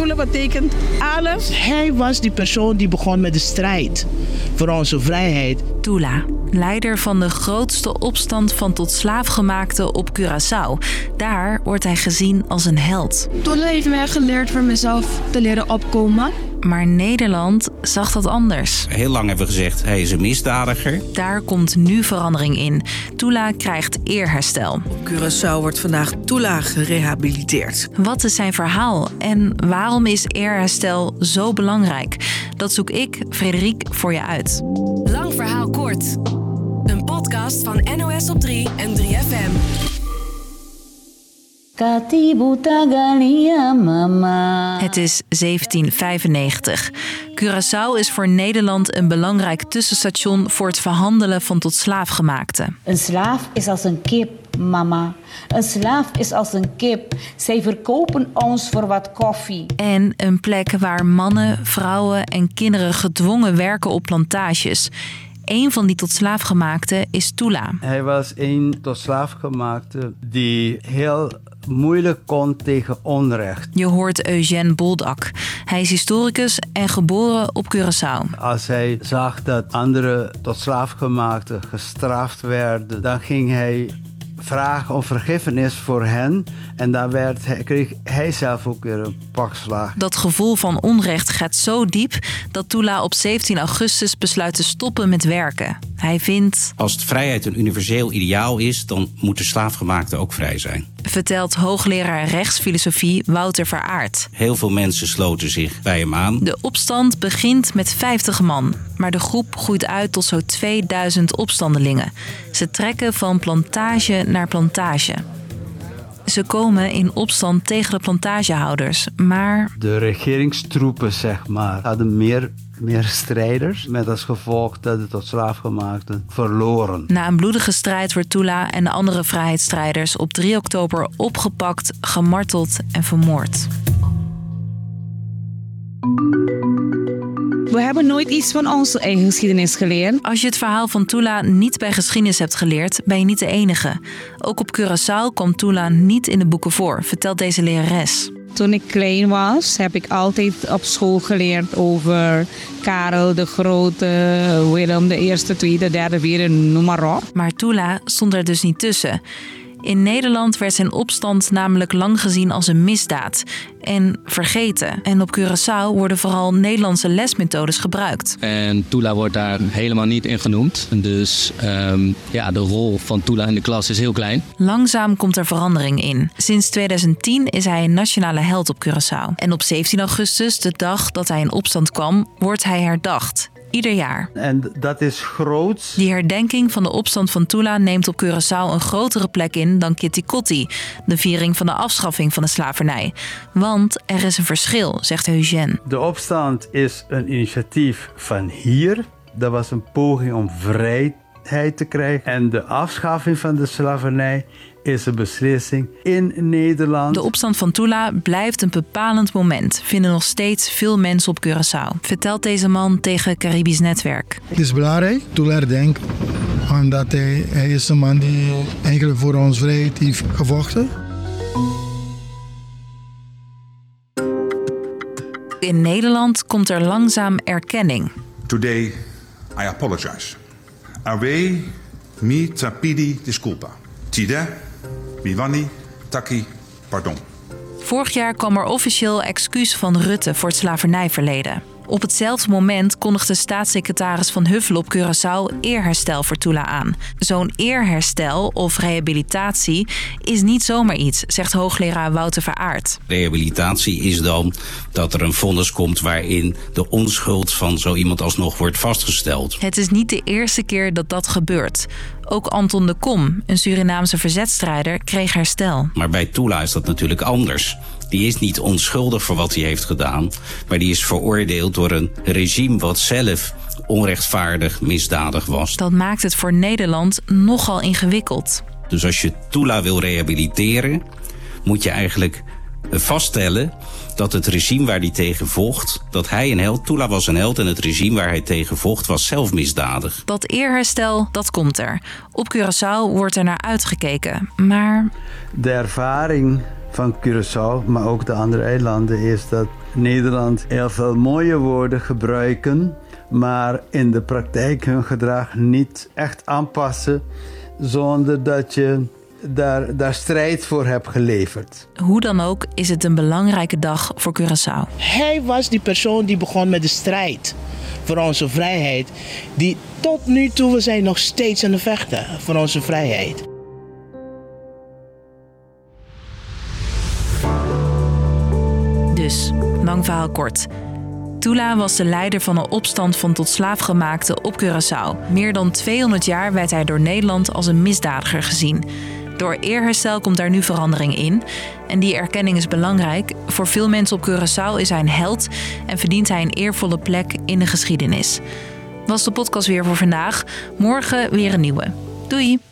Tula betekent alles. Hij was die persoon die begon met de strijd voor onze vrijheid. Tula, leider van de grootste opstand van tot slaafgemaakte op Curaçao. Daar wordt hij gezien als een held. Tula heeft mij geleerd voor mezelf te leren opkomen. Maar Nederland zag dat anders. Heel lang hebben we gezegd, hij is een misdadiger. Daar komt nu verandering in. Tula krijgt eerherstel. Op Curaçao wordt vandaag Tula gerehabiliteerd. Wat is zijn verhaal en waarom is eerherstel zo belangrijk? Dat zoek ik, Frederik, voor je uit. Lang verhaal kort. Een podcast van NOS op 3 en 3FM. Het is 1795. Curaçao is voor Nederland een belangrijk tussenstation voor het verhandelen van tot slaafgemaakten. Een slaaf is als een kip, mama. Een slaaf is als een kip. Zij verkopen ons voor wat koffie. En een plek waar mannen, vrouwen en kinderen gedwongen werken op plantages. Een van die tot slaafgemaakten is Tula. Hij was een tot slaafgemaakte die heel moeilijk kon tegen onrecht. Je hoort Eugène Boldak. Hij is historicus en geboren op Curaçao. Als hij zag dat andere tot slaafgemaakten gestraft werden, dan ging hij vragen om vergiffenis voor hen. En daar werd, kreeg hij zelf ook weer een pakslag. Dat gevoel van onrecht gaat zo diep dat Tula op 17 augustus besluit te stoppen met werken. Hij vindt. Als vrijheid een universeel ideaal is, dan moeten slaafgemaakten ook vrij zijn. Vertelt hoogleraar rechtsfilosofie Wouter Veraard. Heel veel mensen sloten zich bij hem aan. De opstand begint met 50 man, maar de groep groeit uit tot zo'n 2000 opstandelingen. Ze trekken van plantage naar plantage. Ze komen in opstand tegen de plantagehouders, maar... De regeringstroepen, zeg maar, hadden meer, meer strijders... met als gevolg dat de tot slaafgemaakten verloren. Na een bloedige strijd wordt Tula en de andere vrijheidsstrijders... op 3 oktober opgepakt, gemarteld en vermoord. We hebben nooit iets van onze eigen geschiedenis geleerd. Als je het verhaal van Tula niet bij geschiedenis hebt geleerd, ben je niet de enige. Ook op Curaçao komt Tula niet in de boeken voor, vertelt deze lerares. Toen ik klein was, heb ik altijd op school geleerd over Karel de Grote, Willem de Eerste, Tweede, Derde, Vierde, noem maar op. Maar Tula stond er dus niet tussen. In Nederland werd zijn opstand namelijk lang gezien als een misdaad en vergeten. En op Curaçao worden vooral Nederlandse lesmethodes gebruikt. En Tula wordt daar helemaal niet in genoemd. Dus um, ja, de rol van Tula in de klas is heel klein. Langzaam komt er verandering in. Sinds 2010 is hij een nationale held op Curaçao. En op 17 augustus, de dag dat hij in opstand kwam, wordt hij herdacht ieder jaar. En dat is groot. Die herdenking van de opstand van Tula neemt op Curaçao een grotere plek in dan Kitty Kotti, de viering van de afschaffing van de slavernij. Want er is een verschil, zegt Eugène. De opstand is een initiatief van hier. Dat was een poging om vrijheid te krijgen. En de afschaffing van de slavernij is een beslissing in Nederland. De opstand van Tula blijft een bepalend moment, vinden nog steeds veel mensen op Curaçao. Vertelt deze man tegen Caribisch Netwerk. Het is belangrijk, Tula herdenken, omdat hij, hij is een man die eigenlijk voor ons vrijheid heeft gevochten. In Nederland komt er langzaam erkenning. Today I apologize. Away mi tapidi disculpa. Tide Miwani, Taki, pardon. Vorig jaar kwam er officieel excuus van Rutte voor het slavernijverleden. Op hetzelfde moment kondigde staatssecretaris Van Huffel op Curaçao eerherstel voor Tula aan. Zo'n eerherstel of rehabilitatie is niet zomaar iets, zegt hoogleraar Wouter Veraard. Rehabilitatie is dan dat er een vonnis komt waarin de onschuld van zo iemand alsnog wordt vastgesteld. Het is niet de eerste keer dat dat gebeurt. Ook Anton de Kom, een Surinaamse verzetstrijder, kreeg herstel. Maar bij Tula is dat natuurlijk anders. Die is niet onschuldig voor wat hij heeft gedaan, maar die is veroordeeld door een regime wat zelf onrechtvaardig misdadig was. Dat maakt het voor Nederland nogal ingewikkeld. Dus als je Tula wil rehabiliteren, moet je eigenlijk vaststellen dat het regime waar hij tegen vocht, dat hij een held, Tula was een held en het regime waar hij tegen vocht was zelf misdadig. Dat eerherstel, dat komt er. Op Curaçao wordt er naar uitgekeken, maar... De ervaring van Curaçao, maar ook de andere eilanden, is dat Nederland heel veel mooie woorden gebruiken, maar in de praktijk hun gedrag niet echt aanpassen zonder dat je daar, daar strijd voor hebt geleverd. Hoe dan ook is het een belangrijke dag voor Curaçao. Hij was die persoon die begon met de strijd voor onze vrijheid. Die tot nu toe, we zijn nog steeds aan de vechten voor onze vrijheid. Dus, lang verhaal kort. Tula was de leider van een opstand van tot slaafgemaakten op Curaçao. Meer dan 200 jaar werd hij door Nederland als een misdadiger gezien. Door eerherstel komt daar nu verandering in. En die erkenning is belangrijk. Voor veel mensen op Curaçao is hij een held en verdient hij een eervolle plek in de geschiedenis. Was de podcast weer voor vandaag. Morgen weer een nieuwe. Doei!